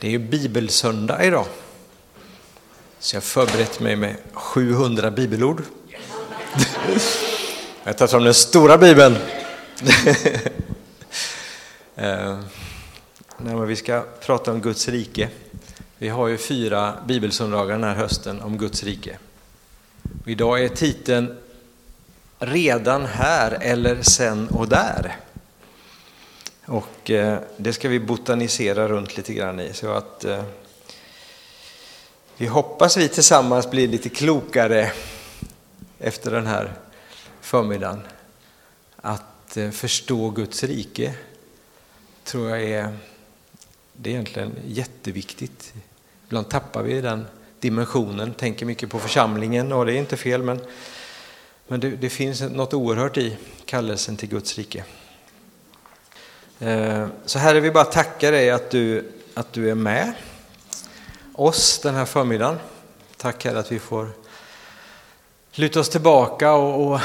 Det är ju bibelsöndag idag. Så jag har förberett mig med 700 bibelord. Jag tar fram den stora bibeln. Eh, Nej, vi ska prata om Guds rike. Vi har ju fyra bibelsöndagar den här hösten om Guds rike. Och idag är titeln Redan här eller sen och där. Och eh, det ska vi botanisera runt lite grann i. Så att eh, vi hoppas vi tillsammans blir lite klokare efter den här förmiddagen. Att eh, förstå Guds rike tror jag är, det är egentligen jätteviktigt. Ibland tappar vi den dimensionen, tänker mycket på församlingen och det är inte fel men, men det, det finns något oerhört i kallelsen till Guds rike. Eh, så Herre, vi bara tackar dig att du, att du är med oss den här förmiddagen. Tack Herre att vi får luta oss tillbaka och, och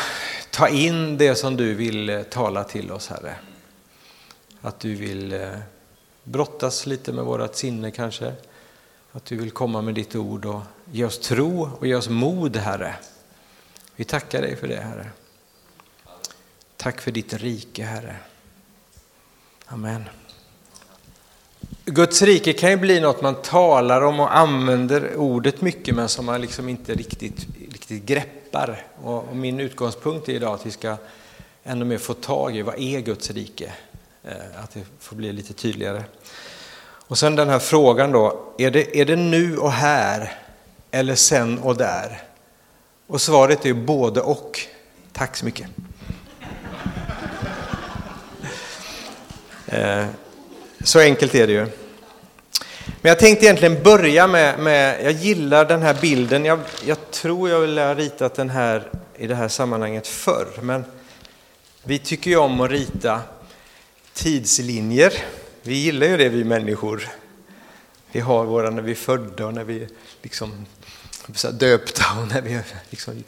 ta in det som du vill eh, tala till oss Herre. Att du vill eh, brottas lite med vårat sinne kanske. Att du vill komma med ditt ord och ge oss tro och ge oss mod Herre. Vi tackar dig för det Herre. Tack för ditt rike Herre. Amen. Guds rike kan ju bli något man talar om och använder ordet mycket men som man liksom inte riktigt, riktigt greppar. Och min utgångspunkt är idag att vi ska ännu mer få tag i vad är Guds rike? Eh, att det får bli lite tydligare. Och sen den här frågan då, är det, är det nu och här eller sen och där? Och svaret är både och. Tack så mycket. Eh, så enkelt är det ju. Men jag tänkte egentligen börja med, med jag gillar den här bilden. Jag, jag tror jag vill ha ritat den här i det här sammanhanget förr. Men vi tycker ju om att rita tidslinjer. Vi gillar ju det vi människor. Vi har våra när vi är födda och när vi liksom döpta och när vi liksom,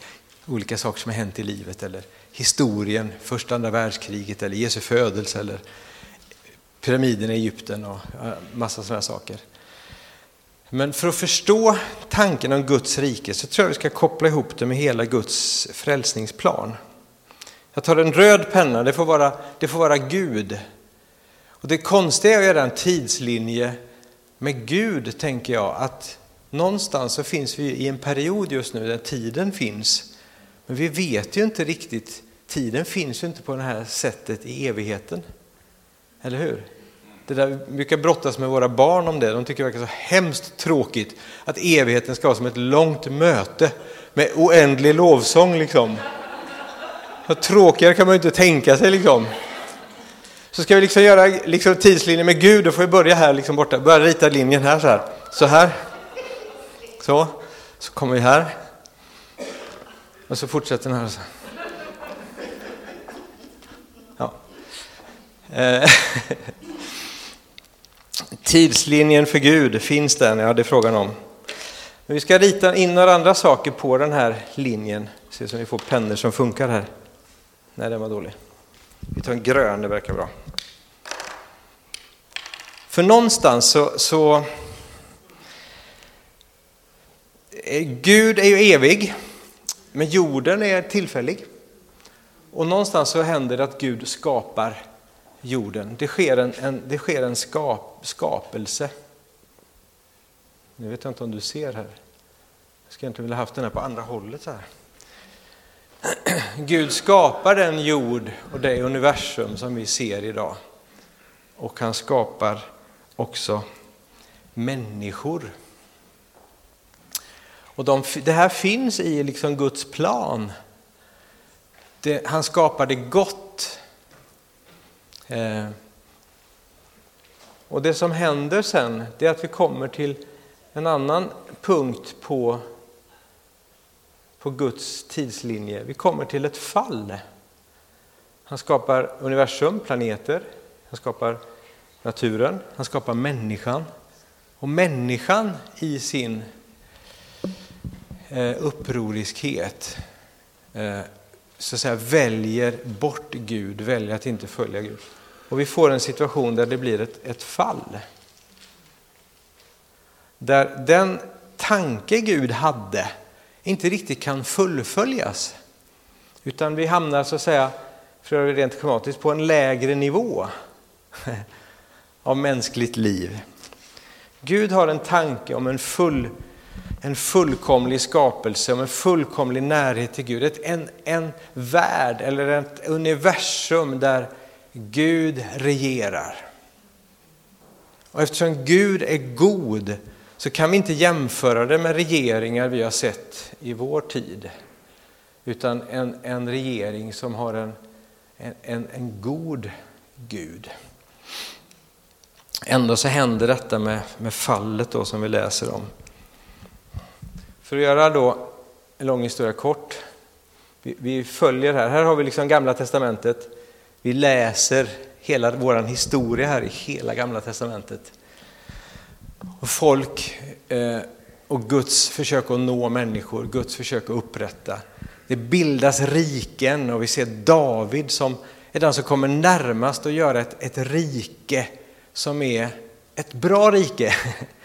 olika saker som har hänt i livet eller historien, första andra världskriget eller Jesu födelse eller pyramiderna i Egypten och massa sådana saker. Men för att förstå tanken om Guds rike så tror jag vi ska koppla ihop det med hela Guds frälsningsplan. Jag tar en röd penna, det får vara, det får vara Gud. Och det konstiga är att göra en tidslinje med Gud, tänker jag, att någonstans så finns vi i en period just nu där tiden finns. Men vi vet ju inte riktigt, tiden finns ju inte på det här sättet i evigheten. Eller hur? Det där, vi brukar brottas med våra barn om det. De tycker det verkar så hemskt tråkigt att evigheten ska vara som ett långt möte med oändlig lovsång. Liksom. Så tråkigare kan man ju inte tänka sig. Liksom. Så ska vi liksom göra liksom, tidslinjen med Gud, då får vi börja här liksom borta. Börja rita linjen här så här. Så här. Så. Så kommer vi här. Och så fortsätter den här. Så. här. Eh, tidslinjen för Gud, finns den? Ja, det är frågan om. Men vi ska rita in några andra saker på den här linjen. Se så vi får pennor som funkar här. Nej, den var dålig. Vi tar en grön, det verkar bra. För någonstans så, så eh, Gud är ju evig, men jorden är tillfällig. Och någonstans så händer det att Gud skapar jorden. Det sker en, en, det sker en skap, skapelse. Nu vet jag inte om du ser här. Jag skulle egentligen vilja haft den här på andra hållet. Så här. Gud skapar den jord och det universum som vi ser idag. Och han skapar också människor. Och de, det här finns i liksom Guds plan. Det, han skapar det gott Eh, och det som händer sen, det är att vi kommer till en annan punkt på, på Guds tidslinje. Vi kommer till ett fall. Han skapar universum, planeter, han skapar naturen, han skapar människan. Och människan i sin eh, upproriskhet eh, så att säga, väljer bort Gud, väljer att inte följa Gud. Och vi får en situation där det blir ett, ett fall. där den tanke Gud hade inte riktigt kan fullföljas. Utan vi hamnar så att säga, för att rent schematiskt, på en lägre nivå av mänskligt liv. Gud har en tanke om en, full, en fullkomlig skapelse, om en fullkomlig närhet till Gud. Ett, en, en värld eller ett universum där Gud regerar. Och eftersom Gud är god så kan vi inte jämföra det med regeringar vi har sett i vår tid. Utan en, en regering som har en, en, en god Gud. Ändå så händer detta med, med fallet då som vi läser om. För att göra då en lång historia kort. Vi, vi följer här, här har vi liksom gamla testamentet. Vi läser hela vår historia här i hela gamla testamentet. Och folk eh, och Guds försök att nå människor, Guds försök att upprätta. Det bildas riken och vi ser David som är den som kommer närmast att göra ett, ett rike som är ett bra rike.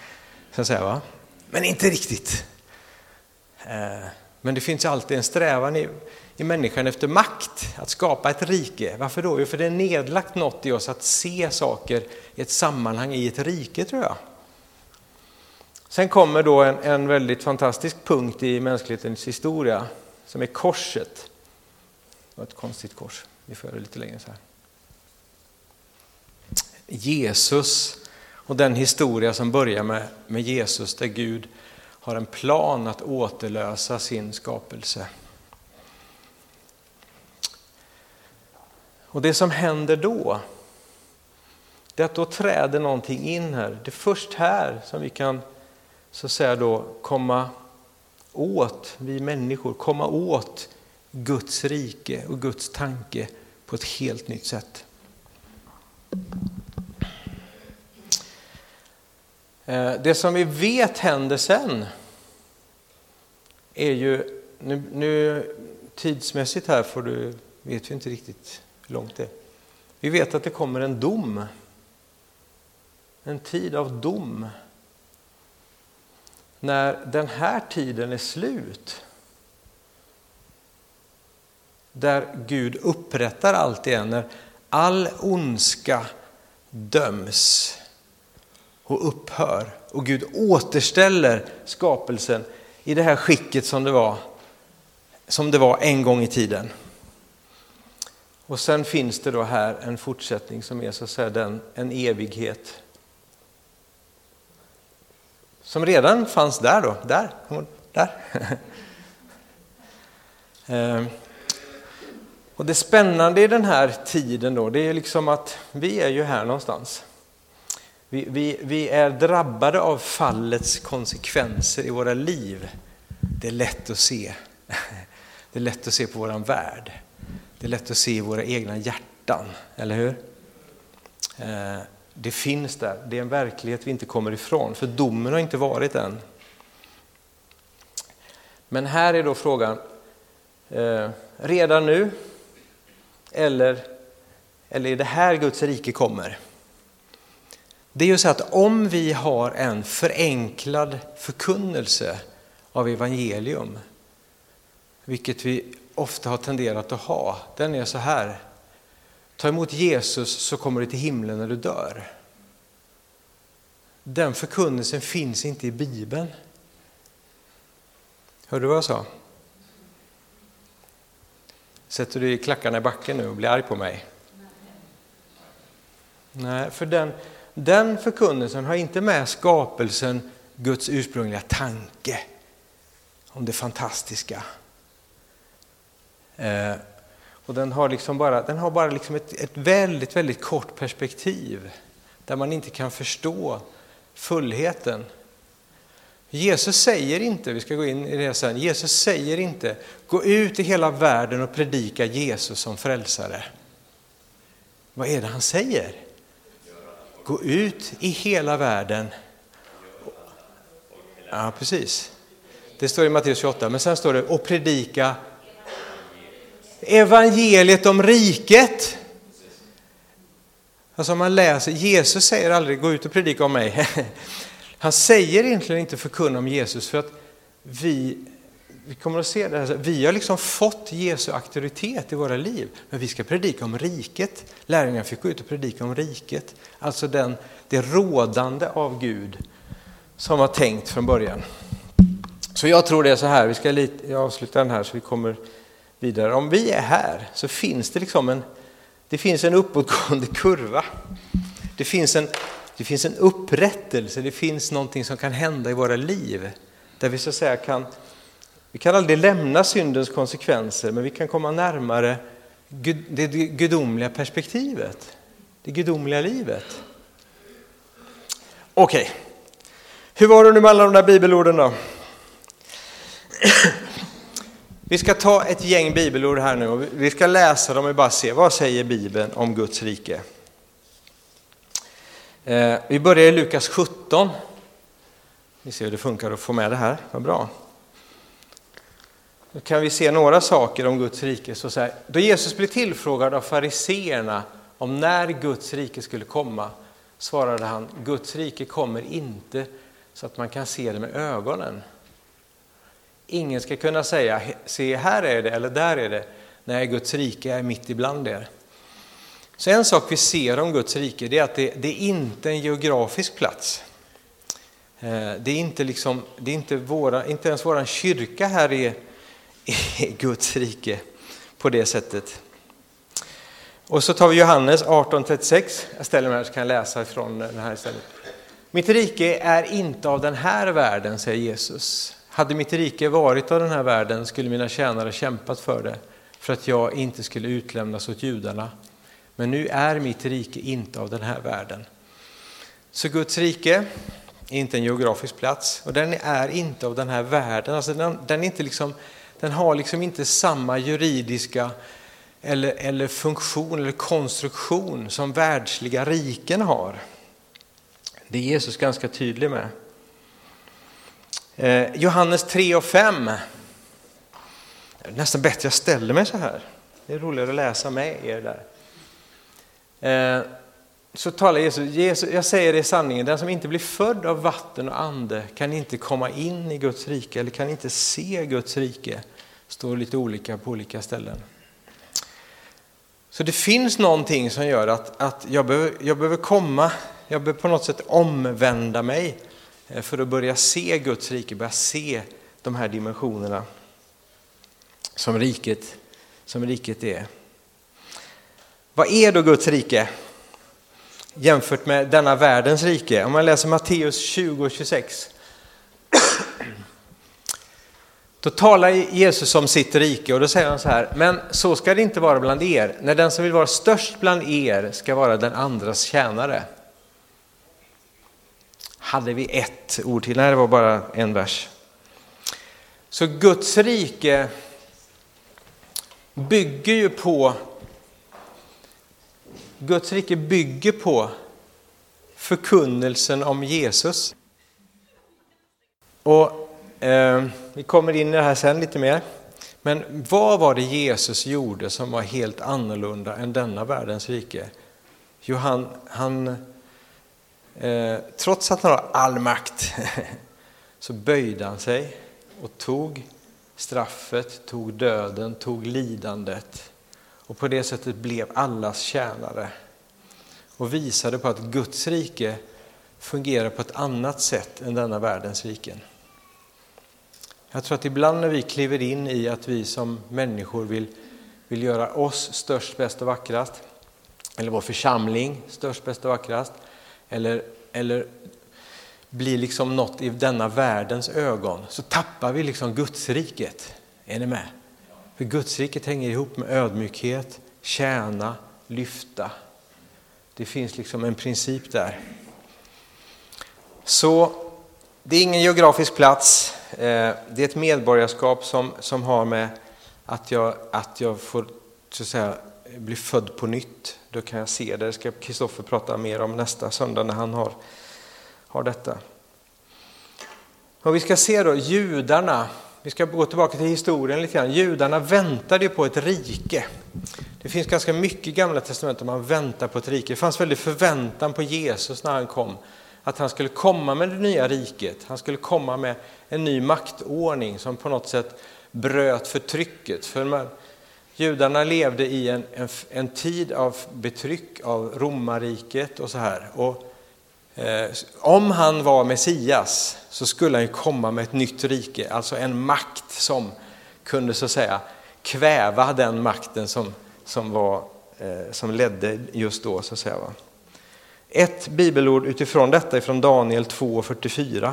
Så att säga, va? Men inte riktigt. Eh, men det finns alltid en strävan i, i människan efter makt, att skapa ett rike. Varför då? Jo, för det är nedlagt något i oss att se saker i ett sammanhang i ett rike, tror jag. Sen kommer då en, en väldigt fantastisk punkt i mänsklighetens historia som är korset. Det var ett konstigt kors, vi får göra det lite längre så här. Jesus och den historia som börjar med, med Jesus där Gud har en plan att återlösa sin skapelse. Och det som händer då, det är att då träder någonting in här. Det är först här som vi kan så att säga då komma åt, vi människor, komma åt Guds rike och Guds tanke på ett helt nytt sätt. Eh, Eh, det som vi vet händer sen är ju, nu, nu tidsmässigt här får du, vet vi inte riktigt hur långt det är. Vi vet att det kommer en dom. En tid av dom när den här tiden är slut, där Gud upprättar allt igen, när all ondska döms och upphör och Gud återställer skapelsen i det här skicket som det var, som det var en gång i tiden. Och sen finns det då här en fortsättning som är så att säga den, en evighet som redan fanns där då, där, där. Ehm. Och det spännande i den här tiden då, det är liksom att vi är ju här någonstans. Vi, vi, vi är drabbade av fallets konsekvenser i våra liv. Det är lätt att se. Det är lätt att se på våran värld. Det är lätt att se i våra egna hjärtan, eller hur? Eh, det finns där. Det är en verklighet vi inte kommer ifrån, för domen har inte varit än. Men här är då frågan, eh, redan nu eller, eller är det här Guds rike kommer? Det är ju så att om vi har en förenklad förkunnelse av evangelium, vilket vi ofta har tenderat att ha, den är så här. Ta emot Jesus så kommer du till himlen när du dör. Den förkunnelsen finns inte i Bibeln. Hörde du vad jag sa? Sätter du klackarna i backen nu och blir arg på mig? Nej, för den, den förkunnelsen har inte med skapelsen, Guds ursprungliga tanke om det fantastiska. Eh, och den har, liksom bara, den har bara liksom ett, ett väldigt, väldigt kort perspektiv där man inte kan förstå fullheten. Jesus säger inte, vi ska gå in i det sen, Jesus säger inte gå ut i hela världen och predika Jesus som frälsare. Vad är det han säger? Gå ut i hela världen. Ja, precis. Det står i Matteus 28, men sen står det och predika evangeliet om riket. Alltså man läser, Jesus säger aldrig gå ut och predika om mig. Han säger egentligen inte förkunna om Jesus för att vi, vi kommer att se det här, vi har liksom fått Jesu auktoritet i våra liv. Men vi ska predika om riket. Lärjungarna fick gå ut och predika om riket. Alltså den, det rådande av Gud som var tänkt från början. Så jag tror det är så här, vi ska lite, jag avslutar den här så vi kommer vidare. Om vi är här så finns det liksom en, det finns en uppåtgående kurva. Det finns en, det finns en upprättelse, det finns någonting som kan hända i våra liv. Där vi så att säga kan, vi kan aldrig lämna syndens konsekvenser, men vi kan komma närmare det gudomliga perspektivet, det gudomliga livet. Okej, okay. hur var det nu med alla de där bibelorden då? Vi ska ta ett gäng bibelord här nu och vi ska läsa dem och bara se vad säger Bibeln om Guds rike. Eh, vi börjar i Lukas 17. Vi ser hur det funkar att få med det här, vad bra. Då kan vi se några saker om Guds rike. Så så här, då Jesus blev tillfrågad av fariseerna om när Guds rike skulle komma svarade han, Guds rike kommer inte så att man kan se det med ögonen. Ingen ska kunna säga, se här är det eller där är det. Nej, Guds rike är mitt ibland er. Så en sak vi ser om Guds rike det är att det, det är inte en geografisk plats. Eh, det är inte, liksom, det är inte, våra, inte ens vår kyrka här är, i Guds rike på det sättet. Och så tar vi Johannes 18.36. Jag ställer mig här så kan jag läsa från den här istället. Mitt rike är inte av den här världen, säger Jesus. Hade mitt rike varit av den här världen skulle mina tjänare kämpat för det, för att jag inte skulle utlämnas åt judarna. Men nu är mitt rike inte av den här världen. Så Guds rike är inte en geografisk plats och den är inte av den här världen. Alltså den, den, är inte liksom, den har liksom inte samma juridiska eller, eller funktion eller konstruktion som världsliga riken har. Det är Jesus ganska tydlig med. Eh, Johannes 3 och 5. Det är nästan bättre jag ställer mig så här. Det är roligare att läsa med er där. Eh, så talar Jesus, Jesus, jag säger det i sanningen, den som inte blir född av vatten och ande kan inte komma in i Guds rike eller kan inte se Guds rike. står lite olika på olika ställen. Så det finns någonting som gör att, att jag, behöver, jag behöver komma, jag behöver på något sätt omvända mig eh, för att börja se Guds rike, börja se de här dimensionerna som riket, som riket är. Vad är då Guds rike jämfört med denna världens rike? Om man läser Matteus 20 och 26. Då talar Jesus om sitt rike och då säger han så här, men så ska det inte vara bland er. När den som vill vara störst bland er ska vara den andras tjänare hade vi ett ord till. Nej, det var bara en vers. Så Guds rike bygger ju på Guds rike bygger på förkunnelsen om Jesus. Och eh, Vi kommer in i det här sen lite mer. Men vad var det Jesus gjorde som var helt annorlunda än denna världens rike? Jo, han, han Eh, trots att han har all makt så böjde han sig och tog straffet, tog döden, tog lidandet och på det sättet blev allas tjänare och visade på att Guds rike fungerar på ett annat sätt än denna världens riken. Jag tror att ibland när vi kliver in i att vi som människor vill, vill göra oss störst, bäst och vackrast, eller vår församling störst, bäst och vackrast, eller, eller blir liksom något i denna världens ögon så tappar vi liksom Gudsriket. Är ni med? För Gudsriket hänger ihop med ödmjukhet, tjäna, lyfta. Det finns liksom en princip där. Så det är ingen geografisk plats. Eh, det är ett medborgarskap som, som har med att jag, att jag får så att säga, bli född på nytt. Då kan jag se det. Det ska Kristoffer prata mer om nästa söndag när han har, har detta. Och vi ska se då judarna, vi ska gå tillbaka till historien lite grann. Judarna väntade på ett rike. Det finns ganska mycket i Gamla Testamentet om man väntar på ett rike. Det fanns väldigt förväntan på Jesus när han kom. att han skulle komma med det nya riket. Han skulle komma med en ny maktordning som på något sätt bröt förtrycket. För man, judarna levde i en, en, en, tid av betryck av romarriket och så här. Och, eh, Eh, om han var Messias så skulle han ju komma med ett nytt rike, alltså en makt som kunde så att säga kväva den makten som, som, var, eh, som ledde just då. Så att säga. Ett bibelord utifrån detta är från Daniel 2.44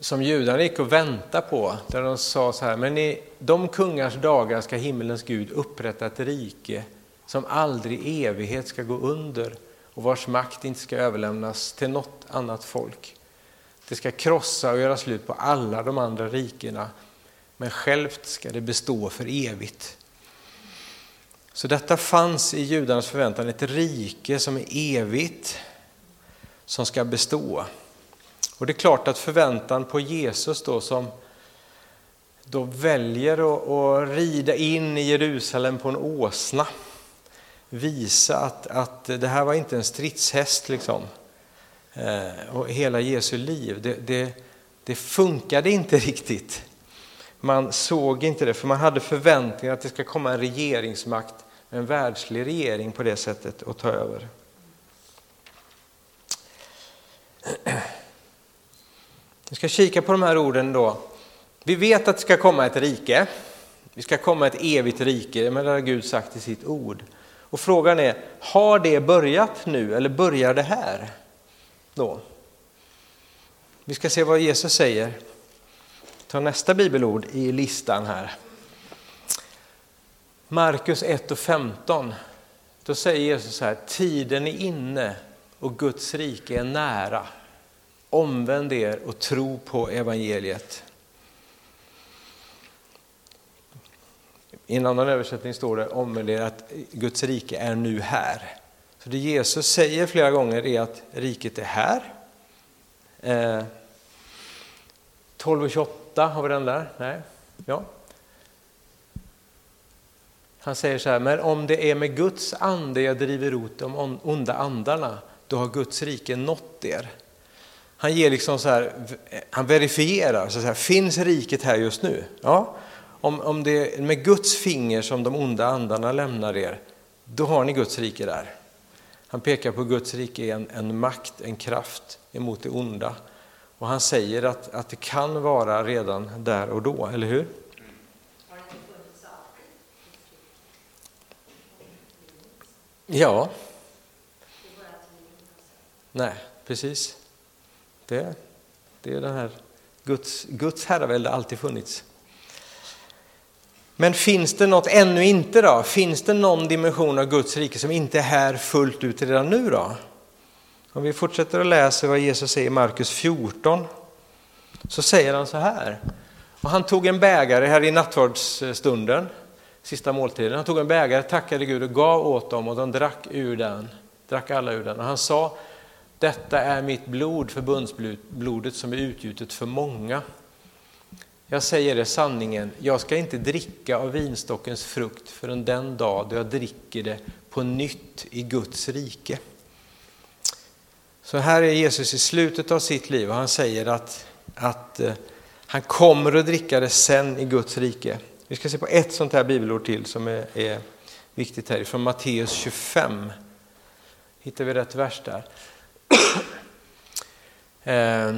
som judarna gick och väntade på, där de sa så här, men i de kungars dagar ska himmelens Gud upprätta ett rike som aldrig i evighet ska gå under och vars makt inte ska överlämnas till något annat folk. Det ska krossa och göra slut på alla de andra rikena, men självt ska det bestå för evigt. Så detta fanns i judarnas förväntan, ett rike som är evigt, som ska bestå. Och det är klart att förväntan på Jesus då som då väljer att, att rida in i Jerusalem på en åsna, visa att, att det här var inte en stridshäst liksom. Eh, och hela Jesu liv, det, det, det funkade inte riktigt. Man såg inte det, för man hade förväntningar att det ska komma en regeringsmakt, en världslig regering på det sättet och ta över. Vi ska kika på de här orden då. Vi vet att det ska komma ett rike. Vi ska komma ett evigt rike, men det har Gud sagt i sitt ord. Och frågan är, har det börjat nu eller börjar det här? Då? Vi ska se vad Jesus säger. Ta nästa bibelord i listan här. Markus 1 och 15. Då säger Jesus så här, tiden är inne och Guds rike är nära. Omvänd er och tro på evangeliet. I en annan översättning står det omvänd att Guds rike är nu här. Så det Jesus säger flera gånger är att riket är här. Eh, 12.28, har vi den där? Nej? Ja. Han säger så här, men om det är med Guds ande jag driver ut de onda andarna, då har Guds rike nått er. Han ger liksom så här, han verifierar, så här, finns riket här just nu? Ja, om, om det är med Guds finger som de onda andarna lämnar er, då har ni Guds rike där. Han pekar på Guds rike är en, en makt, en kraft emot det onda. Och han säger att, att det kan vara redan där och då, eller hur? Ja. Nej, precis. Det, det är den här Guds, Guds herravälde har alltid funnits. Men finns det något ännu inte då? Finns det någon dimension av Guds rike som inte är här fullt ut redan nu då? Om vi fortsätter att läsa vad Jesus säger i Markus 14 så säger han så här. Och han tog en bägare här i nattvardsstunden, sista måltiden. Han tog en bägare, tackade Gud och gav åt dem och de drack ur den. Drack alla ur den. Och han sa detta är mitt blod, förbundsblodet som är utgjutet för många. Jag säger er sanningen, jag ska inte dricka av vinstockens frukt förrän den dag då jag dricker det på nytt i Guds rike. Så här är Jesus i slutet av sitt liv och han säger att, att eh, han kommer att dricka det sen i Guds rike. Vi ska se på ett sånt här bibelord till som är, är viktigt här, från Matteus 25. Hittar vi rätt vers där. Eh,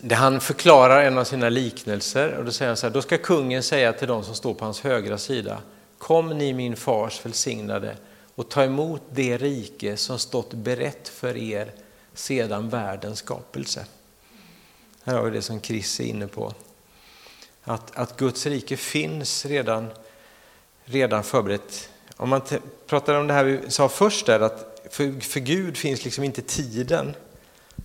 där han förklarar en av sina liknelser och då säger han så här, då ska kungen säga till de som står på hans högra sida, kom ni min fars välsignade och ta emot det rike som stått berett för er sedan världens skapelse. Här har vi det som Chris är inne på. Att, att Guds rike finns redan, redan förberett. Om man pratar om det här vi sa först där, att för, för Gud finns liksom inte tiden.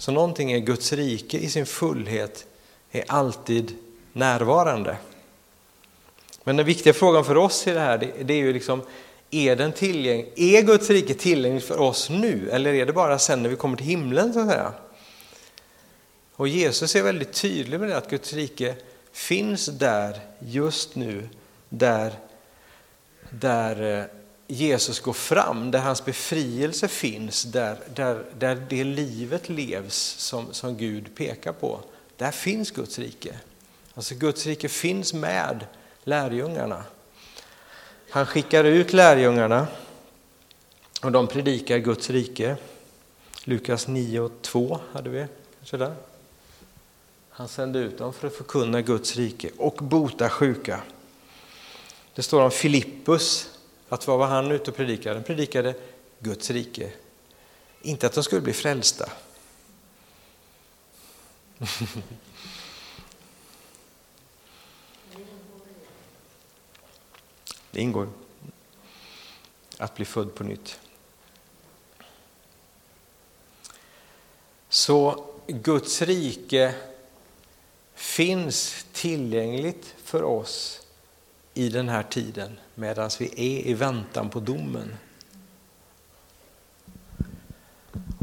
Så någonting är Guds rike i sin fullhet är alltid närvarande. Men den viktiga frågan för oss i det här, det, det är ju liksom, är, den tillgäng, är Guds rike tillgängligt för oss nu eller är det bara sen när vi kommer till himlen så att säga? Och Jesus är väldigt tydlig med det, att Guds rike finns där just nu, där, där, eh, Jesus går fram, där hans befrielse finns, där, där, där det livet levs som, som Gud pekar på. Där finns Guds rike. Alltså Guds rike finns med lärjungarna. Han skickar ut lärjungarna och de predikar Guds rike. Lukas 9 och 2 hade vi kanske där. Han sände ut dem för att förkunna Guds rike och bota sjuka. Det står om Filippus, att vad var han ute och predikade? Han predikade Guds rike. Inte att de skulle bli frälsta. Det ingår att bli född på nytt. Så Guds rike finns tillgängligt för oss i den här tiden medan vi är i väntan på domen.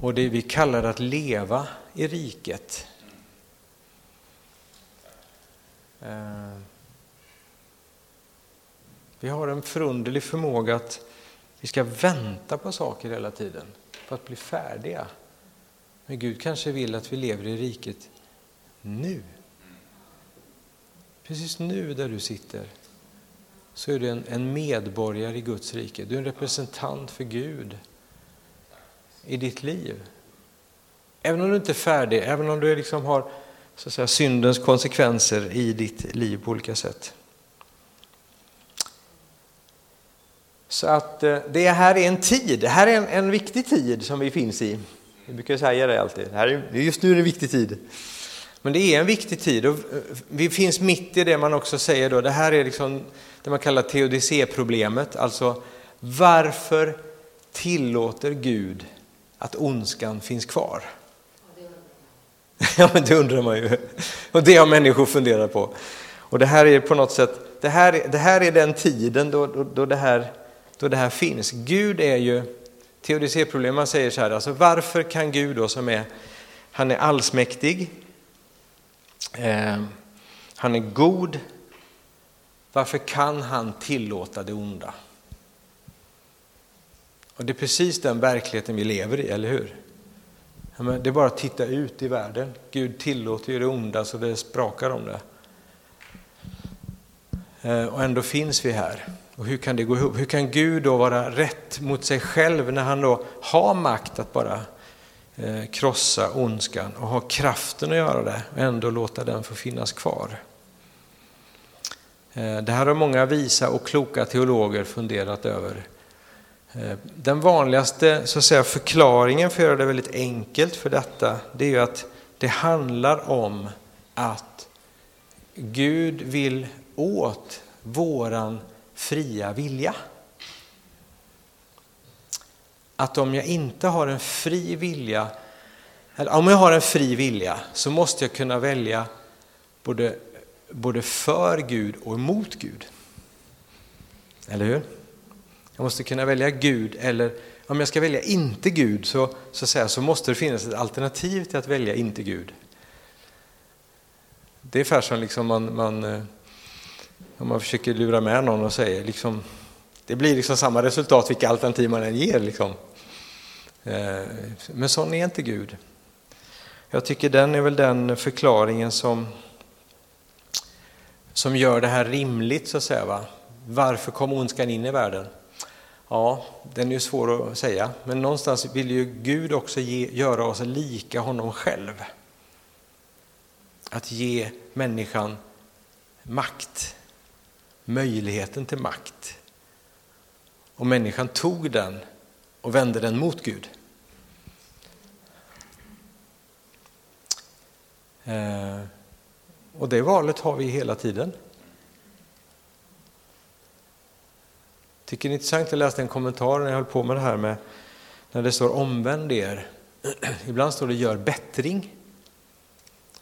Och det vi kallar att leva i riket. Eh, vi har en förunderlig förmåga att vi ska vänta på saker hela tiden, för att bli färdiga. Men Gud kanske vill att vi lever i riket nu. Precis nu där du sitter så är du en, en medborgare i Guds rike. Du är en representant för Gud i ditt liv. Även om du inte är färdig, även om du liksom har så att säga, syndens konsekvenser i ditt liv på olika sätt. Så att eh, det här är en tid, det här är en, en viktig tid som vi finns i. Vi brukar säga det alltid, det här är, just nu är det en viktig tid. Men det är en viktig tid och eh, vi finns mitt i det man också säger då, det här är liksom det man kallar teodicéproblemet, alltså varför tillåter Gud att ondskan finns kvar? Ja, men det undrar man ju. Och det har människor funderat på. Och det här är på något sätt, det här, det här är den tiden då, då, då, det här, då det här finns. Gud är ju, teodicéproblem, man säger så här, alltså varför kan Gud då som är, han är allsmäktig, eh, han är god, varför kan han tillåta det onda? Och det är precis den verkligheten vi lever i, eller hur? det är bara att titta ut i världen. Gud tillåter ju det onda så det sprakar om det. Ehm, och ändå finns vi här. Och hur kan det gå ihop? Hur kan Gud då vara rätt mot sig själv när han då har makt att bara Eh, krossa ondskan och ha kraften att göra det och ändå låta den få finnas kvar? Eh, det här har många visa och kloka teologer funderat över. Eh, den vanligaste så att säga, förklaringen för att göra det väldigt enkelt för detta, det är ju att det handlar om att Gud vill åt våran fria vilja. Att om jag inte har en fri vilja, eller om jag har en fri vilja så måste jag kunna välja både både för Gud och emot Gud. Eller hur? Jag måste kunna välja Gud eller om jag ska välja inte Gud så, så, säga, så måste det finnas ett alternativ till att välja inte Gud. Det är ungefär som liksom man, man, eh, om man försöker lura med någon och säger liksom, det blir liksom samma resultat vilka alternativ man än ger. Liksom. Eh, men sån är inte Gud. Jag tycker den är väl den förklaringen som som gör det här rimligt så att säga. Va? Varför kom ondskan in i världen? Ja, den är ju svår att säga, men någonstans vill ju Gud också ge, göra oss lika honom själv. Att ge människan makt, möjligheten till makt. Och människan tog den och vände den mot Gud. Eh, och det valet har vi hela tiden. Tycker det är intressant, jag läste en kommentar när jag höll på med det här med när det står omvänd er. Ibland står det gör bättring.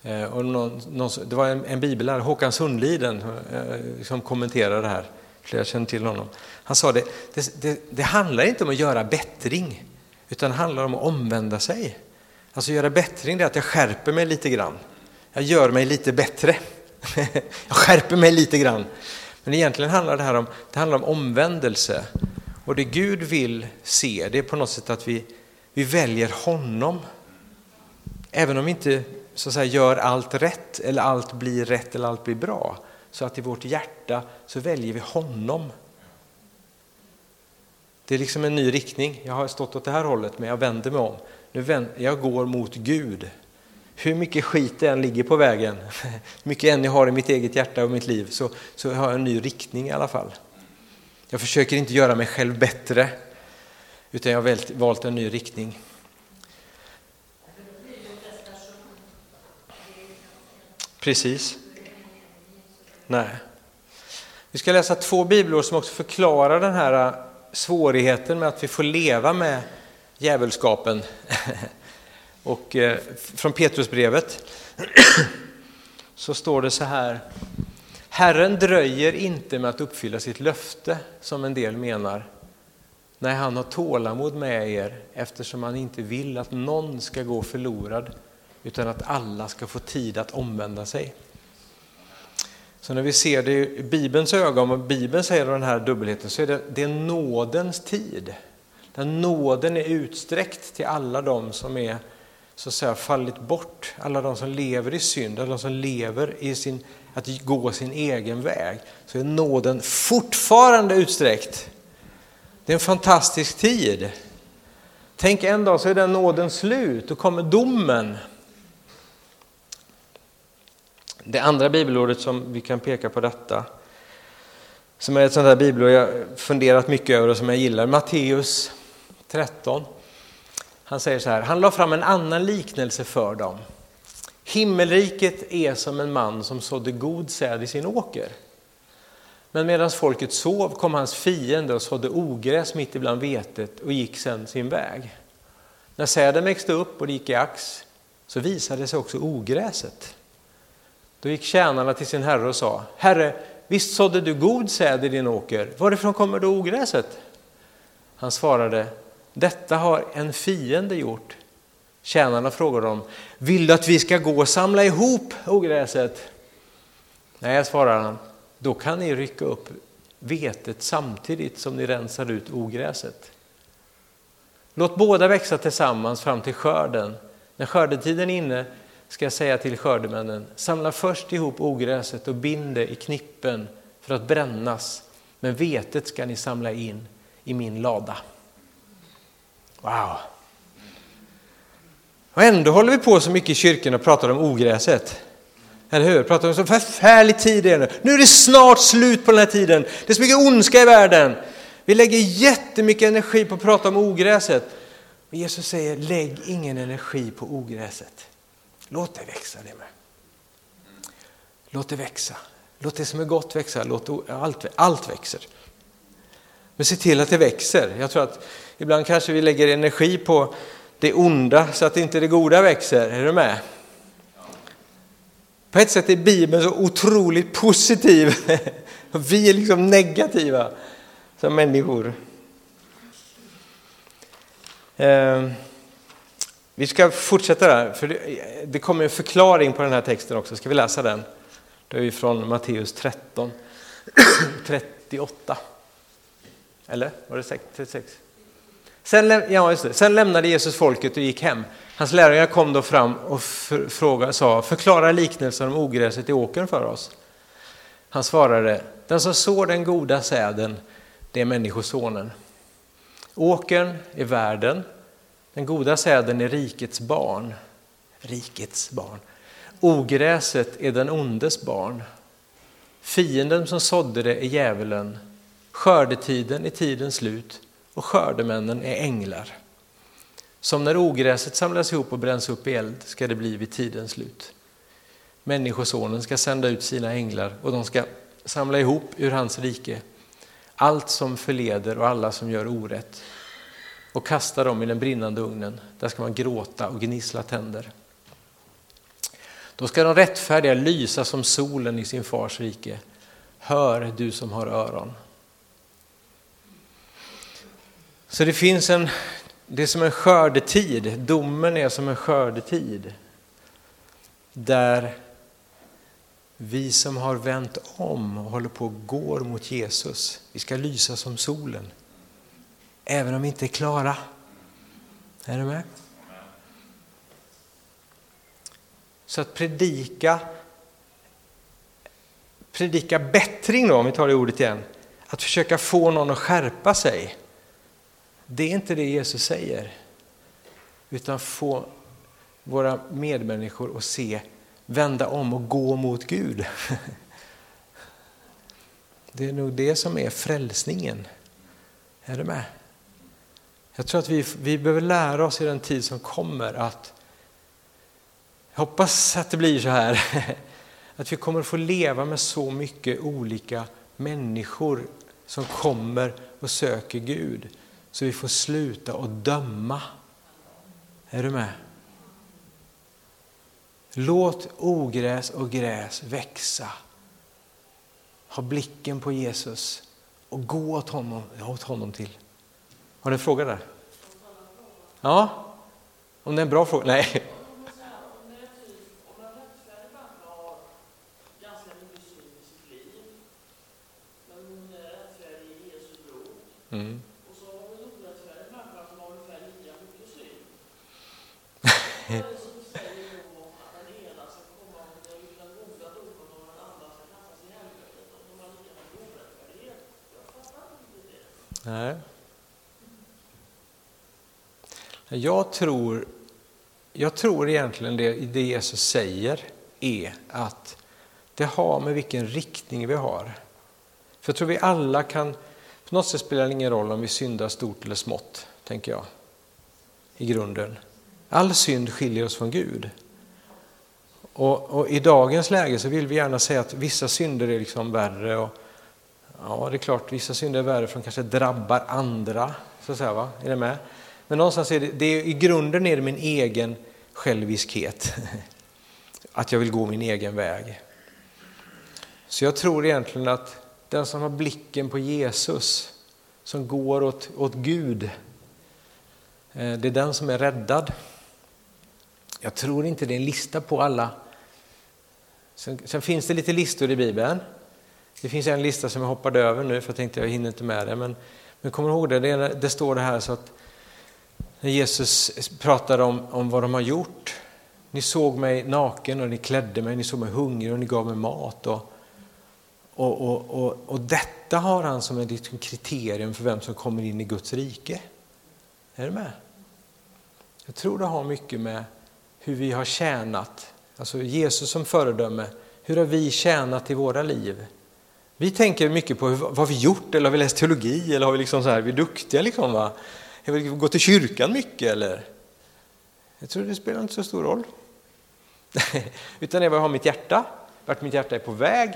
Eh, och någon, någon, det var en, en bibellärare, Håkan Sundliden, eh, som kommenterade det här. Flera känner till honom. Han sa det, det, det, det handlar inte om att göra bättring, utan det handlar om att omvända sig. Alltså göra bättring, det är att jag skärper mig lite grann jag gör mig lite bättre. jag skärper mig lite grann. Men egentligen handlar det här om, det handlar om omvändelse. Och det Gud vill se, det är på något sätt att vi, vi väljer honom. Även om vi inte så att säga, gör allt rätt, eller allt blir rätt eller allt blir bra. Så att i vårt hjärta så väljer vi honom. Det är liksom en ny riktning. Jag har stått åt det här hållet men jag vänder mig om. Nu vänder, jag går mot Gud. Hur mycket skit det än ligger på vägen, hur mycket än jag har i mitt eget hjärta och mitt liv, så, så har jag en ny riktning i alla fall. Jag försöker inte göra mig själv bättre, utan jag har valt en ny riktning. Precis. Nej. Vi ska läsa två bibelord som också förklarar den här äh, svårigheten med att vi får leva med djävulskapen. Och eh, från Petrusbrevet så står det så här. Herren dröjer inte med att uppfylla sitt löfte som en del menar. Nej, han har tålamod med er eftersom han inte vill att någon ska gå förlorad utan att alla ska få tid att omvända sig. Så när vi ser det i Bibelns ögon, och Bibeln säger den här dubbelheten, så är det, det är nådens tid. Där nåden är utsträckt till alla de som är så att säga fallit bort, alla de som lever i synd, alla de som lever i sin, att gå sin egen väg, så är nåden fortfarande utsträckt. Det är en fantastisk tid. Tänk en dag så är den nåden slut, och kommer domen. Det andra bibelordet som vi kan peka på detta, som är ett sånt där bibelord jag funderat mycket över och som jag gillar, Matteus 13. Han säger så här, han la fram en annan liknelse för dem. Himmelriket är som en man som sådde god säd i sin åker. Men medan folket sov kom hans fiende och sådde ogräs mitt ibland vetet och gick sedan sin väg. När säden växte upp och det gick i ax så visade sig också ogräset. Då gick tjänarna till sin herre och sa, Herre, visst sådde du god säd i din åker, varifrån kommer då ogräset? Han svarade, detta har en fiende gjort. Tjänarna frågade dem, vill du att vi ska gå och samla ihop ogräset? Nej, svarade han, då kan ni rycka upp vetet samtidigt som ni rensar ut ogräset. Låt båda växa tillsammans fram till skörden. När skördetiden är inne ska jag säga till skördemännen, samla först ihop ogräset och bind det i knippen för att brännas, men vetet ska ni samla in i min lada. Wow! Och ändå håller vi på så mycket i kyrkan och pratar om ogräset. Eller hur? Pratar om så förfärlig tid är nu. Nu är det snart slut på den här tiden. Det är så mycket ondska i världen. Vi lägger jättemycket energi på att prata om ogräset. Men Jesus säger, lägg ingen energi på ogräset. Låt det växa det med. Låt det växa. Låt det som är gott växa. Låt allt, allt växer. Men se till att det växer. Jag tror att ibland kanske vi lägger energi på det onda så att inte det goda växer. Är du med? På ett sätt är Bibeln så otroligt positiv. Vi är liksom negativa som människor. Ehm. Vi ska fortsätta där, för det kommer en förklaring på den här texten också. Ska vi läsa den? Det är från Matteus 13, 38. Eller var det 36? Sen, ja, just det. Sen lämnade Jesus folket och gick hem. Hans lärjungar kom då fram och frågade, sa, förklara liknelsen om ogräset i åkern för oss. Han svarade, den som sår den goda säden, det är Människosonen. Åkern är världen, den goda säden är rikets barn. Rikets barn. Ogräset är den ondes barn. Fienden som sådde det är djävulen. Skördetiden är tidens slut och skördemännen är änglar. Som när ogräset samlas ihop och bränns upp i eld ska det bli vid tidens slut. Människosonen ska sända ut sina änglar och de ska samla ihop ur hans rike allt som förleder och alla som gör orätt och kasta dem i den brinnande ugnen. Där ska man gråta och gnissla tänder. Då ska de rättfärdiga lysa som solen i sin fars rike. Hör du som har öron. Så det finns en, det är som en skördetid, domen är som en skördetid. Där vi som har vänt om och håller på och går mot Jesus, vi ska lysa som solen även om vi inte är klara. Är du med? Så att predika, predika bättring då, om vi tar det ordet igen, att försöka få någon att skärpa sig. Det är inte det Jesus säger. Utan få våra medmänniskor att se, vända om och gå mot Gud. Det är nog det som är frälsningen. Är du med? Jag tror att vi, vi behöver lära oss i den tid som kommer att jag hoppas att det blir så här att vi kommer att få leva med så mycket olika människor som kommer och söker Gud så vi får sluta att döma. Är du med? Låt ogräs och gräs växa. Ha blicken på Jesus och gå åt honom, åt honom till. Har du en fråga där? Ja? Om det är en bra fråga? Nej. Mm. Nej. Jag tror, jag tror egentligen det, det Jesus säger är att det har med vilken riktning vi har. För jag tror vi alla kan på något sätt spelar det ingen roll om vi syndar stort eller smått, tänker jag. I grunden. All synd skiljer oss från Gud. Och, och, I dagens läge så vill vi gärna säga att vissa synder är liksom värre. Och, ja, det är klart, vissa synder är värre för de kanske drabbar andra. Så att säga, va? Är det med? Men någonstans är det, det är, i grunden är det min egen själviskhet. Att jag vill gå min egen väg. Så jag tror egentligen att den som har blicken på Jesus, som går åt, åt Gud, eh, det är den som är räddad. Jag tror inte det är en lista på alla. Sen, sen, finns det lite listor i Bibeln. Det finns en lista som jag hoppade över nu för jag tänkte jag hinner inte med det. Men, men kom ihåg det, det, det står det här så att när Jesus pratar om, om vad de har gjort. Ni såg mig naken och ni klädde mig, ni såg mig hungrig och ni gav mig mat. Och, och, och, och, och detta har han som ett liksom kriterium för vem som kommer in i Guds rike. Är du med? Jag tror det har mycket med hur vi har tjänat, alltså Jesus som föredöme. Hur har vi tjänat i våra liv? Vi tänker mycket på hur, vad har vi gjort eller har vi läst teologi eller har vi liksom så här, vi är duktiga liksom va? Jag vi gå till kyrkan mycket eller? Jag tror det spelar inte så stor roll. Utan det är vad jag har mitt hjärta, vart mitt hjärta är på väg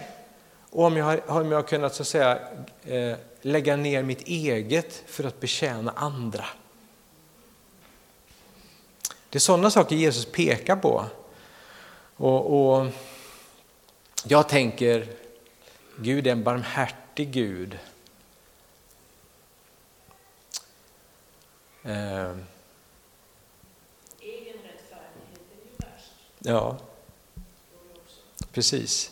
och om jag har, om jag har kunnat så att säga, eh, lägga ner mitt eget för att betjäna andra. Det är sådana saker Jesus pekar på. Och, och jag tänker, Gud är en barmhärtig Gud. Eh. Egen rättfärdighet är ju värst. Ja, precis.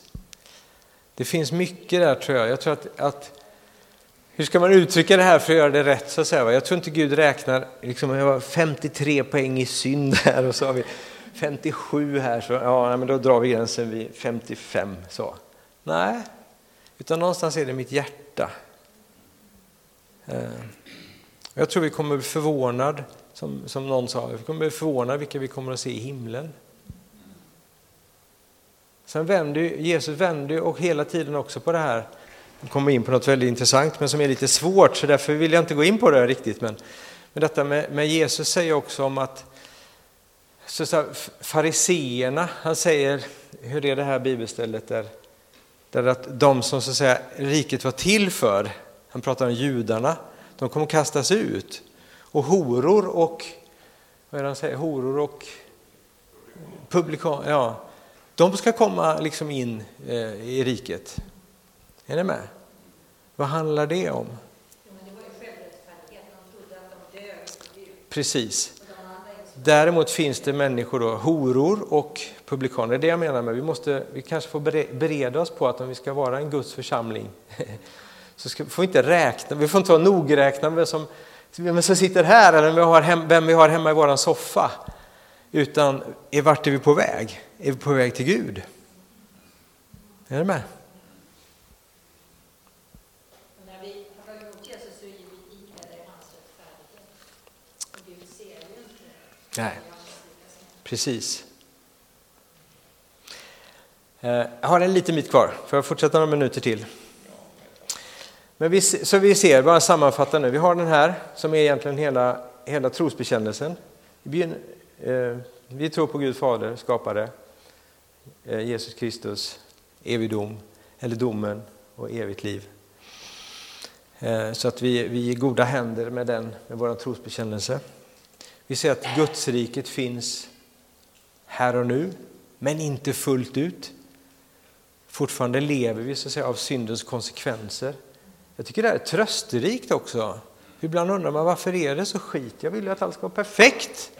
Det finns mycket där tror jag. Jag tror att, att hur ska man uttrycka det här för att göra det rätt? Så att säga? Jag tror inte Gud räknar, liksom, jag har 53 poäng i synd här och så har vi 57 här, så ja, men då drar vi gränsen vid 55. Så. Nej, utan någonstans är det mitt hjärta. Eh, jag tror vi kommer bli förvånad, som, som någon sa, vi kommer bli förvånade vilka vi kommer att se i himlen. Sen vänder Jesus vänder och hela tiden också på det här, kommer in på något väldigt intressant men som är lite svårt så därför vill jag inte gå in på det riktigt. Men, men detta med, med Jesus säger också om att så, så fariseerna, han säger, hur är det här bibelstället där, där att de som så att säga, riket var till för, han pratar om judarna, de kommer kastas ut. Och horor och, vad är det han säger, horor och publikan, ja, de ska komma liksom in eh, i riket. Är ni med? Vad handlar det om? Precis. Däremot finns det människor, då, horor och publikaner. Det är det jag menar med vi måste, vi kanske får bereda oss på att om vi ska vara en Guds församling så ska, får vi inte räkna, vi får inte vara nogräknade med som vem som sitter här eller vem vi har, hem, vem vi har hemma i våran soffa. Utan är vart är vi på väg? Är vi på väg till Gud? Är du med? Nej, precis. Eh, Jag har en liten bit kvar, får jag fortsätta några minuter till? Men vi, så vi ser, bara sammanfatta nu, vi har den här som är egentligen hela, hela trosbekännelsen. Vi, eh, tror på Gud Fader, skapare, eh, Jesus Kristus, evig dom, eller domen och evigt liv. Eh, så att vi, vi är i goda händer med den, med vår trosbekännelse. Vi ser att Gudsriket finns här och nu, men inte fullt ut. Fortfarande lever vi så att säga, av syndens konsekvenser. Jag tycker det här är trösterikt också. Ibland undrar man varför är det så skit? Jag vill ju att allt ska vara perfekt.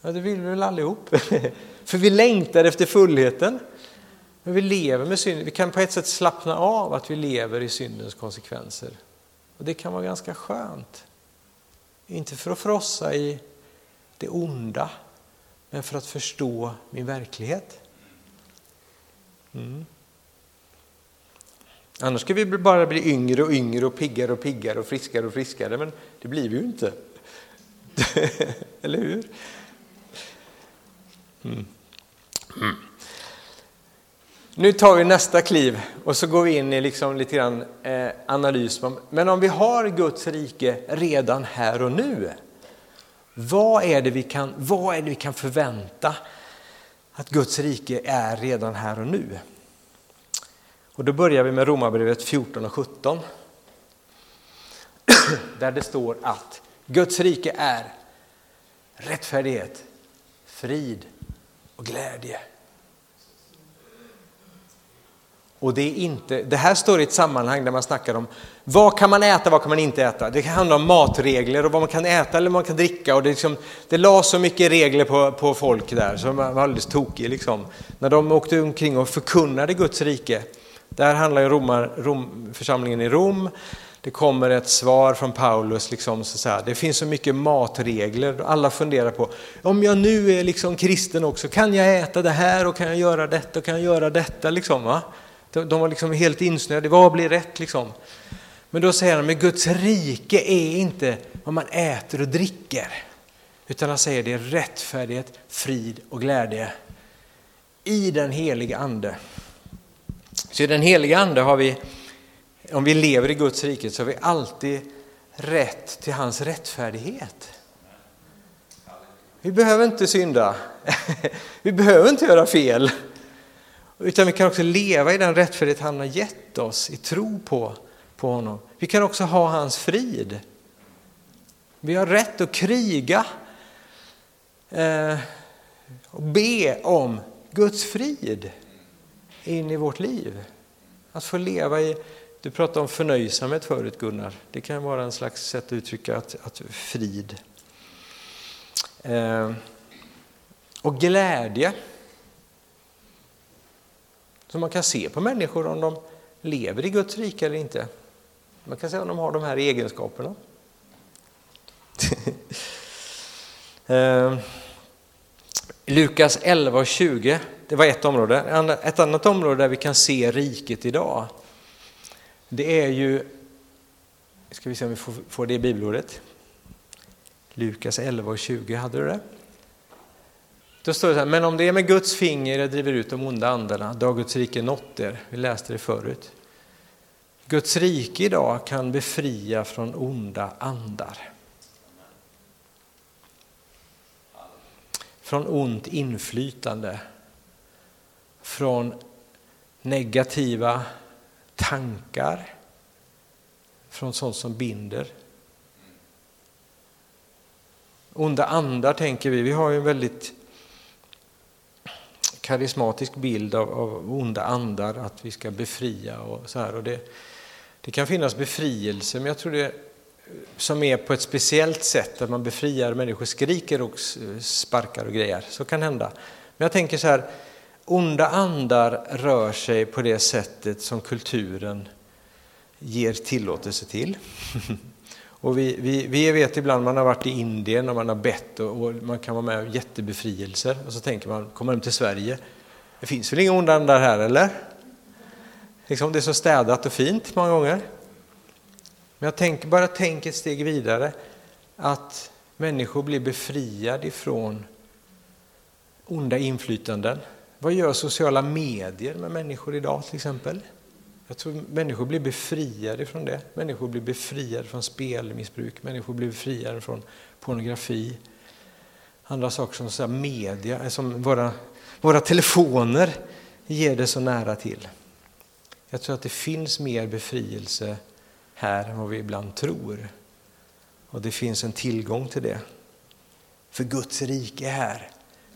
Ja, det vill vi väl allihop. För vi längtar efter fullheten. Men vi lever med synd. Vi kan på ett sätt slappna av att vi lever i syndens konsekvenser. Och det kan vara ganska skönt. Inte för att frossa i det onda, men för att förstå min verklighet. Mm. Annars ska vi bara bli yngre och yngre och piggare och piggare och friskare och friskare, men det blir vi ju inte. Eller hur? Mm. Mm. Nu tar vi nästa kliv och så går vi in i liksom lite grann eh, analys. Men om vi har Guds rike redan här och nu, vad är det vi kan, vad är det vi kan förvänta att Guds rike är redan här och nu? Och då börjar vi med Romarbrevet 14 och 17. Där det står att Guds rike är rättfärdighet, frid och glädje. Och det, är inte, det här står i ett sammanhang där man snackar om vad kan man äta, vad kan man inte äta. Det kan handla om matregler och vad man kan äta eller vad man kan dricka. Och det, liksom, det la så mycket regler på, på folk där så man var alldeles tokig. Liksom. När de åkte omkring och förkunnade Guds rike. Det här handlar ju Romar, Rom, församlingen i Rom. Det kommer ett svar från Paulus. Liksom, så här, det finns så mycket matregler. Alla funderar på om jag nu är liksom kristen också, kan jag äta det här och kan jag göra detta och kan jag göra detta? Liksom, va? De var liksom helt insnöade. Vad blir rätt liksom? Men då säger han, men Guds rike är inte vad man äter och dricker. Utan han säger det är rättfärdighet, frid och glädje i den heliga ande. Så i den heliga ande har vi, om vi lever i Guds rike så har vi alltid rätt till hans rättfärdighet. Vi behöver inte synda. Vi behöver inte göra fel. Utan vi kan också leva i den rättfärdighet han har gett oss i tro på, på honom. Vi kan också ha hans frid. Vi har rätt att kriga eh, och be om Guds frid in i vårt liv. Att få leva i, du pratade om förnöjsamhet förut Gunnar, det kan vara en slags sätt att uttrycka att, att frid. Eh, och glädje. Så man kan se på människor om de lever i Guds rike eller inte. Man kan se om de har de här egenskaperna. eh, Lukas 11 och 20, det var ett område. Ett annat område där vi kan se riket idag, det är ju, ska vi se om vi får, får det i bibelordet. Lukas 11 och 20, hade du det? Då står det så här, men om det är med Guds finger jag driver ut de onda andarna, då har Guds rike nått er. Vi läste det förut. Guds rike idag kan befria från onda andar. Från ont inflytande. Från negativa tankar. Från sånt som binder. Onda andar tänker vi, vi har ju en väldigt karismatisk bild av, av onda andar, att vi ska befria och så här. Och det, det kan finnas befrielse, men jag tror det som är på ett speciellt sätt, att man befriar människor, skriker och sparkar och grejer. Så kan hända. Men jag tänker så här, onda andar rör sig på det sättet som kulturen ger tillåtelse till. Och vi, vi, vi vet ibland, man har varit i Indien och man har bett och, och man kan vara med om jättebefrielser och så tänker man, kommer hem till Sverige? Det finns väl inga onda andar här eller? Liksom det är så städat och fint många gånger. Men jag tänker, bara tänk ett steg vidare, att människor blir befriade ifrån onda inflytanden. Vad gör sociala medier med människor idag till exempel? Jag tror människor blir befriade från det. Människor blir befriade från spelmissbruk, människor blir befriade från pornografi. Andra saker som så media, eh, som våra, våra telefoner ger det så nära till. Jag tror att det finns mer befrielse här än vad vi ibland tror. Och det finns en tillgång till det. För Guds rike är här.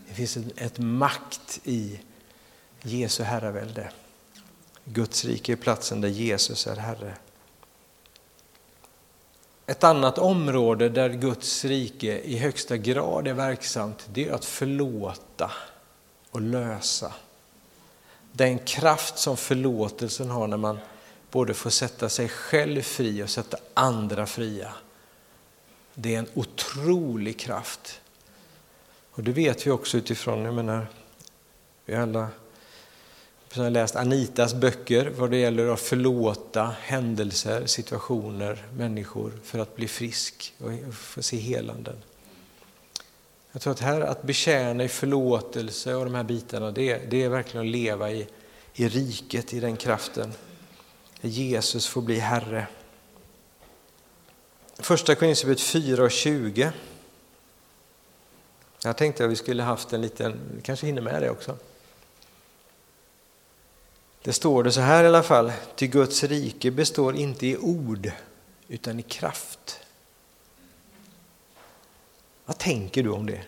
Det finns ett makt i Jesu herravälde. Guds rike är platsen där Jesus är Herre. Ett annat område där Guds rike i högsta grad är verksamt, det är att förlåta och lösa. Den kraft som förlåtelsen har när man både få sätta sig själv fri och sätta andra fria. Det är en otrolig kraft. Och det vet vi också utifrån, jag menar, vi alla har läst Anitas böcker vad det gäller att förlåta händelser, situationer, människor för att bli frisk och få se helanden. Jag tror att här att betjäna i förlåtelse och de här bitarna, det, det är verkligen att leva i, i riket, i den kraften. Där Jesus får bli Herre. Första Korinthierbrevet 4 och 20. Jag tänkte att vi skulle haft en liten, Vi kanske hinner med det också. Det står det så här i alla fall, ty Guds rike består inte i ord utan i kraft. Vad tänker du om det?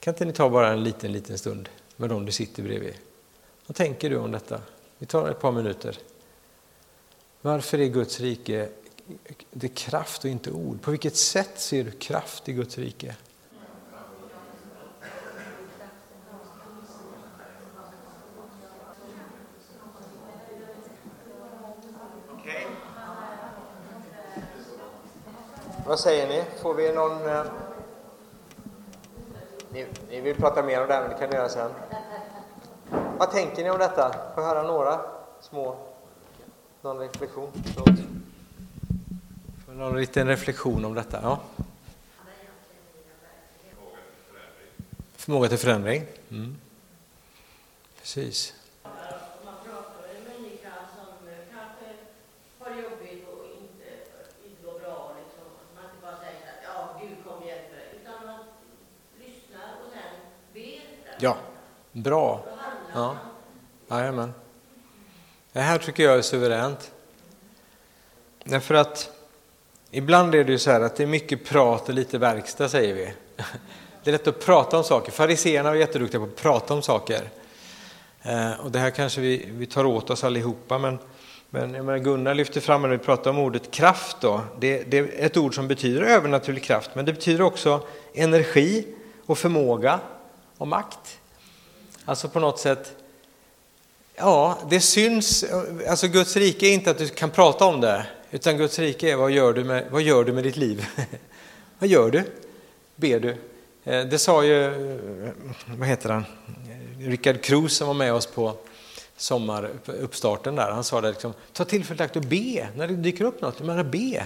Kan inte ni ta bara en liten, liten stund med dem du sitter bredvid? Vad tänker du om detta? Vi tar ett par minuter. Varför är Guds rike det kraft och inte ord? På vilket sätt ser du kraft i Guds rike? Vad säger ni? Får vi någon... Eh, ni, ni, vill prata mer om det här, men det kan ni göra sen. Vad tänker ni om detta? Får jag höra några små... Någon reflektion? Förlåt. Får någon liten reflektion om detta? Ja. Förmåga till förändring. Mm. mm. Precis. Ja, bra. Ja. Jajamän. Det här tycker jag är suveränt. Därför att ibland är det ju så här att det är mycket prat och lite verkstad säger vi. Det är lätt att prata om saker. Fariséerna var jätteduktiga på att prata om saker. Eh, och det här kanske vi, vi tar åt oss allihopa, men, men jag menar Gunnar lyfter fram när vi pratar om ordet kraft. Då. Det, det är ett ord som betyder övernaturlig kraft, men det betyder också energi och förmåga och makt. Alltså på något sätt, ja, det syns, alltså Guds rike är inte att du kan prata om det, utan Guds rike är vad gör du med, vad gör du med ditt liv? vad gör du? Ber du? Eh, det sa ju, eh, vad heter han, Rickard Cruz som var med oss på sommaruppstarten där, han sa det liksom, ta tillfället akt och be när det dyker upp något, bara be.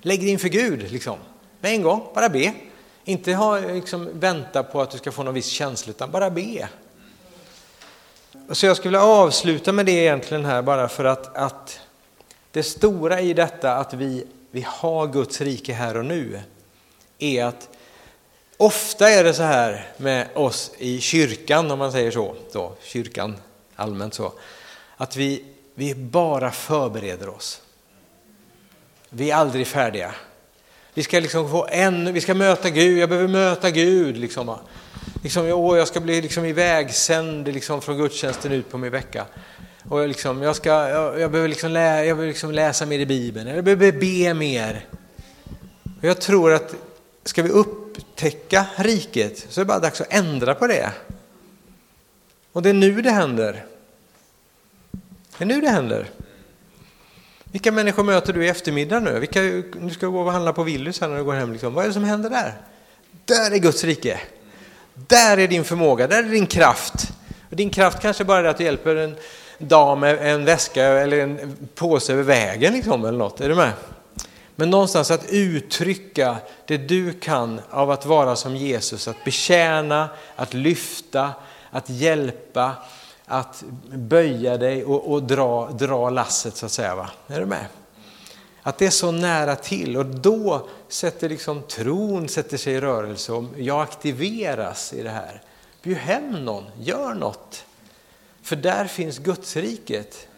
Lägg det inför Gud liksom, med en gång, bara be. Inte ha, liksom, vänta på att du ska få någon viss känsla, utan bara be. Så jag skulle vilja avsluta med det egentligen här bara för att, att det stora i detta att vi, vi har Guds rike här och nu är att ofta är det så här med oss i kyrkan, om man säger så, då, kyrkan allmänt så, att vi, vi bara förbereder oss. Vi är aldrig färdiga. Vi ska liksom få en, vi ska möta Gud, jag behöver möta Gud. Liksom. Liksom, åh, jag ska bli liksom ivägsänd liksom, från gudstjänsten ut på min vecka. Och jag, liksom, jag, ska, jag, jag behöver, liksom lä, jag behöver liksom läsa mer i Bibeln, jag behöver be mer. Och jag tror att ska vi upptäcka riket så är det bara dags att ändra på det. Och det är nu det händer. Det är nu det händer. Vilka människor möter du i eftermiddag nu? Vilka, nu ska gå och handla på Willys när du går hem. Liksom. Vad är det som händer där? Där är Guds rike. Där är din förmåga, där är din kraft. Och din kraft kanske bara är att du hjälper en dam med en väska eller en påse över vägen liksom, eller något. Är du med? Men någonstans att uttrycka det du kan av att vara som Jesus, att betjäna, att lyfta, att hjälpa, att böja dig och, och dra, dra lasset så att säga. Va? Är du med? Att det är så nära till och då sätter liksom tron sätter sig i rörelse och jag aktiveras i det här. Bjud hem någon, gör något. För där finns Gudsriket.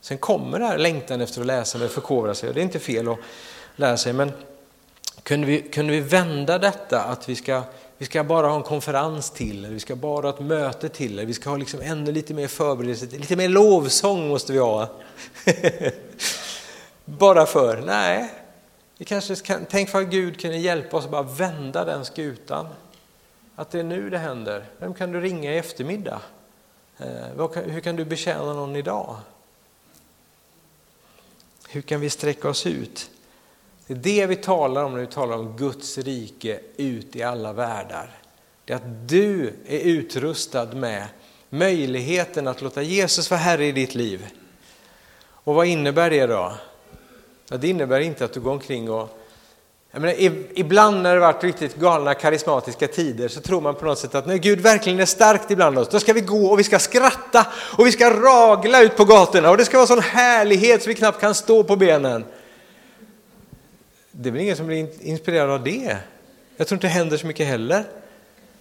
Sen kommer det här längtan efter att läsa och förkovra sig. Det är inte fel att lära sig men kunde vi, kunde vi vända detta att vi ska, vi ska bara ha en konferens till, eller vi ska bara ha ett möte till, eller vi ska ha liksom ännu lite mer förberedelse, lite mer lovsång måste vi ha. bara för, nej. Vi kanske kan, tänk för att Gud kunde hjälpa oss att bara vända den skutan. Att det är nu det händer. Vem kan du ringa i eftermiddag? Eh, hur kan du betjäna någon idag? Hur kan vi sträcka oss ut? Det är det vi talar om när vi talar om Guds rike ut i alla världar. Det är att du är utrustad med möjligheten att låta Jesus vara Herre i ditt liv. Och vad innebär det då? Ja, det innebär inte att du går omkring och jag menar, ibland när det varit riktigt galna karismatiska tider så tror man på något sätt att när Gud verkligen är starkt ibland oss, då ska vi gå och vi ska skratta och vi ska ragla ut på gatorna och det ska vara sån härlighet så vi knappt kan stå på benen. Det är väl ingen som blir inspirerad av det. Jag tror inte det händer så mycket heller.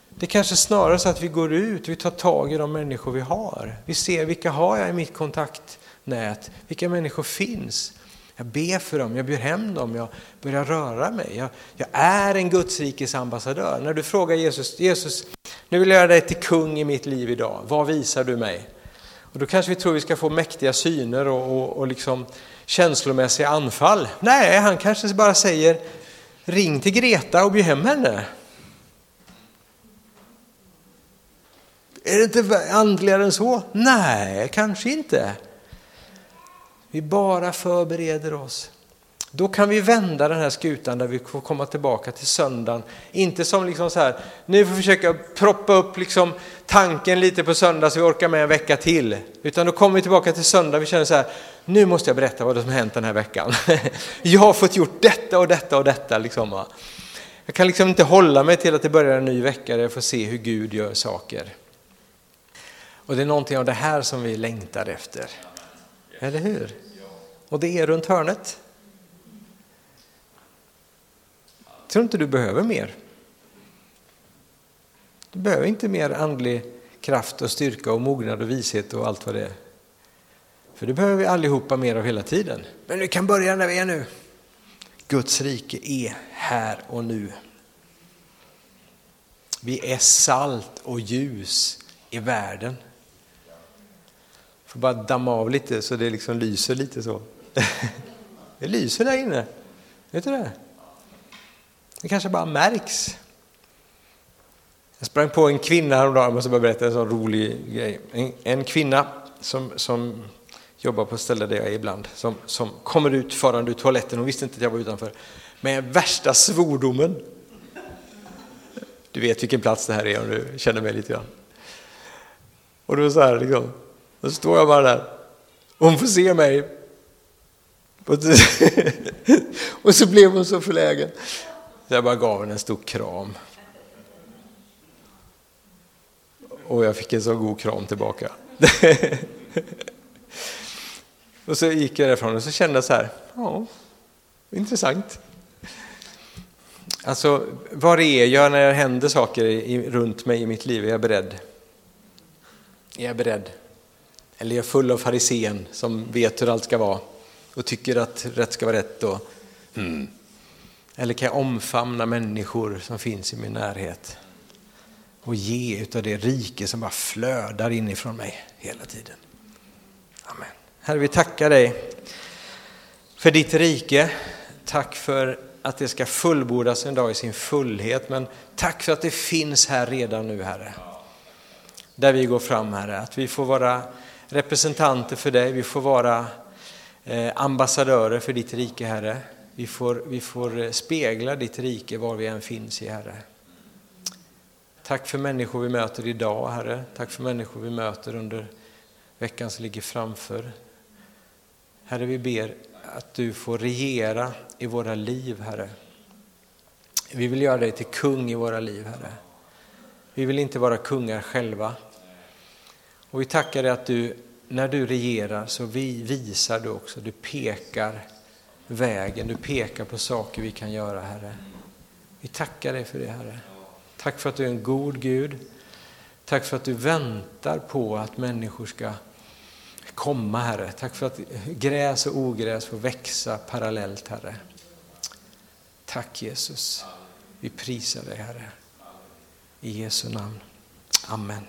Det är kanske snarare så att vi går ut, vi tar tag i de människor vi har. Vi ser vilka har jag i mitt kontaktnät, vilka människor finns. Jag ber för dem, jag bjuder hem dem, jag börjar röra mig. Jag, jag är en Gudsrikes ambassadör. När du frågar Jesus, Jesus, nu vill jag göra dig till kung i mitt liv idag, vad visar du mig? Och då kanske vi tror vi ska få mäktiga syner och, och, och liksom känslomässiga anfall. Nej, han kanske bara säger, ring till Greta och bjud hem henne. Är det inte andligare än så? Nej, kanske inte. Vi bara förbereder oss. Då kan vi vända den här skutan där vi får komma tillbaka till söndagen. Inte som liksom så här, nu får vi försöka proppa upp liksom tanken lite på söndag så vi orkar med en vecka till. Utan då kommer vi tillbaka till söndag och vi känner så här, nu måste jag berätta vad som har hänt den här veckan. Jag har fått gjort detta och detta och detta. Liksom. Jag kan liksom inte hålla mig till att det börjar en ny vecka där jag får se hur Gud gör saker. Och det är någonting av det här som vi längtar efter. Eller hur? Och det är runt hörnet. Tror inte du behöver mer? Du behöver inte mer andlig kraft och styrka och mognad och vishet och allt vad det är. För det behöver vi allihopa mer av hela tiden. Men vi kan börja där vi är nu. Guds rike är här och nu. Vi är salt och ljus i världen. Får bara damma av lite så det liksom lyser lite så. Det lyser där inne. Vet du det? Det kanske bara märks. Jag sprang på en kvinna häromdagen, jag måste bara berätta en sån rolig grej. En, en kvinna som, som jobbar på ett ställe där jag är ibland, som, som kommer ut farande ur toaletten, hon visste inte att jag var utanför, med värsta svordomen. Du vet vilken plats det här är om du känner mig lite grann. Och då så här liksom, då står jag bara där. Och hon får se mig. Och så blev hon så förlägen. Så jag bara gav henne en stor kram. Och jag fick en så god kram tillbaka. och så gick jag därifrån och så kände jag så här, ja, intressant. Alltså, var är jag när det händer saker i, runt mig i mitt liv? Är jag beredd? Är jag beredd? Eller är jag full av farisén som vet hur allt ska vara och tycker att rätt ska vara rätt? Och, mm. Eller kan jag omfamna människor som finns i min närhet och ge utav det rike som bara flödar inifrån mig hela tiden? Amen. Herre, vi tackar dig för ditt rike. Tack för att det ska fullbordas en dag i sin fullhet. Men tack för att det finns här redan nu, Herre. Där vi går fram, Herre. Att vi får vara representanter för dig. Vi får vara eh, ambassadörer för ditt rike, Herre. Vi får, vi får eh, spegla ditt rike var vi än finns i, Herre. Tack för människor vi möter idag, Herre. Tack för människor vi möter under veckan som ligger framför. Herre, vi ber att du får regera i våra liv, Herre. Vi vill göra dig till kung i våra liv, Herre. Vi vill inte vara kungar själva. Och vi tackar dig att du, när du regerar, så vi visar du också, du pekar vägen, du pekar på saker vi kan göra, Herre. Vi tackar dig för det, Herre. Tack för att du är en god Gud. Tack för att du väntar på att människor ska komma, Herre. Tack för att gräs och ogräs får växa parallellt, Herre. Tack Jesus. Vi prisar dig, Herre. I Jesu namn. Amen.